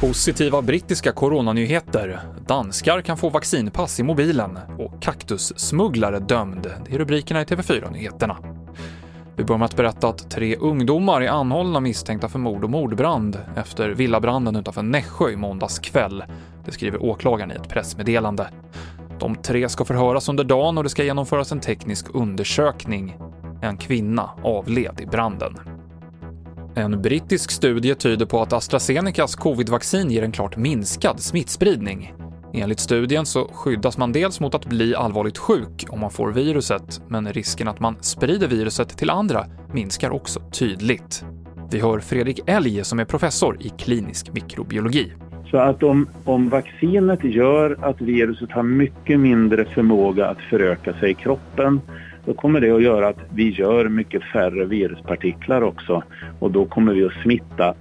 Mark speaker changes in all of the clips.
Speaker 1: Positiva brittiska coronanyheter. Danskar kan få vaccinpass i mobilen och kaktussmugglare dömd. Det är rubrikerna i TV4-nyheterna. Vi börjar med att berätta att tre ungdomar är anhållna misstänkta för mord och mordbrand efter villabranden utanför Nässjö i måndags kväll. Det skriver åklagaren i ett pressmeddelande. De tre ska förhöras under dagen och det ska genomföras en teknisk undersökning. En kvinna avled i branden. En brittisk studie tyder på att AstraZenecas covidvaccin ger en klart minskad smittspridning. Enligt studien så skyddas man dels mot att bli allvarligt sjuk om man får viruset, men risken att man sprider viruset till andra minskar också tydligt. Vi hör Fredrik Elg som är professor i klinisk mikrobiologi.
Speaker 2: Så att om, om vaccinet gör att viruset har mycket mindre förmåga att föröka sig i kroppen då kommer det att göra att vi gör mycket färre viruspartiklar också och då kommer vi att smitta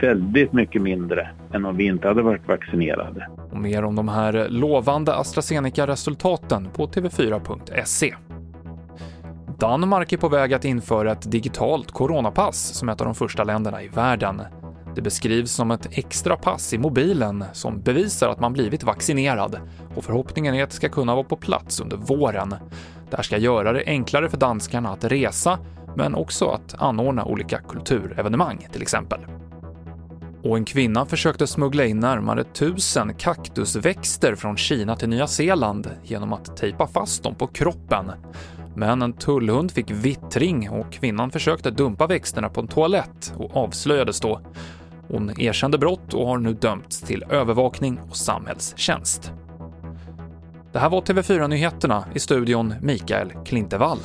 Speaker 2: väldigt mycket mindre än om vi inte hade varit vaccinerade.
Speaker 1: Och mer om de här lovande AstraZeneca-resultaten på tv4.se. Danmark är på väg att införa ett digitalt coronapass som ett av de första länderna i världen. Det beskrivs som ett extra pass i mobilen som bevisar att man blivit vaccinerad och förhoppningen är att det ska kunna vara på plats under våren. Det här ska göra det enklare för danskarna att resa, men också att anordna olika kulturevenemang till exempel. Och en kvinna försökte smuggla in närmare tusen kaktusväxter från Kina till Nya Zeeland genom att tejpa fast dem på kroppen. Men en tullhund fick vittring och kvinnan försökte dumpa växterna på en toalett och avslöjades då. Hon erkände brott och har nu dömts till övervakning och samhällstjänst. Det här var TV4-nyheterna i studion Mikael Klintevall.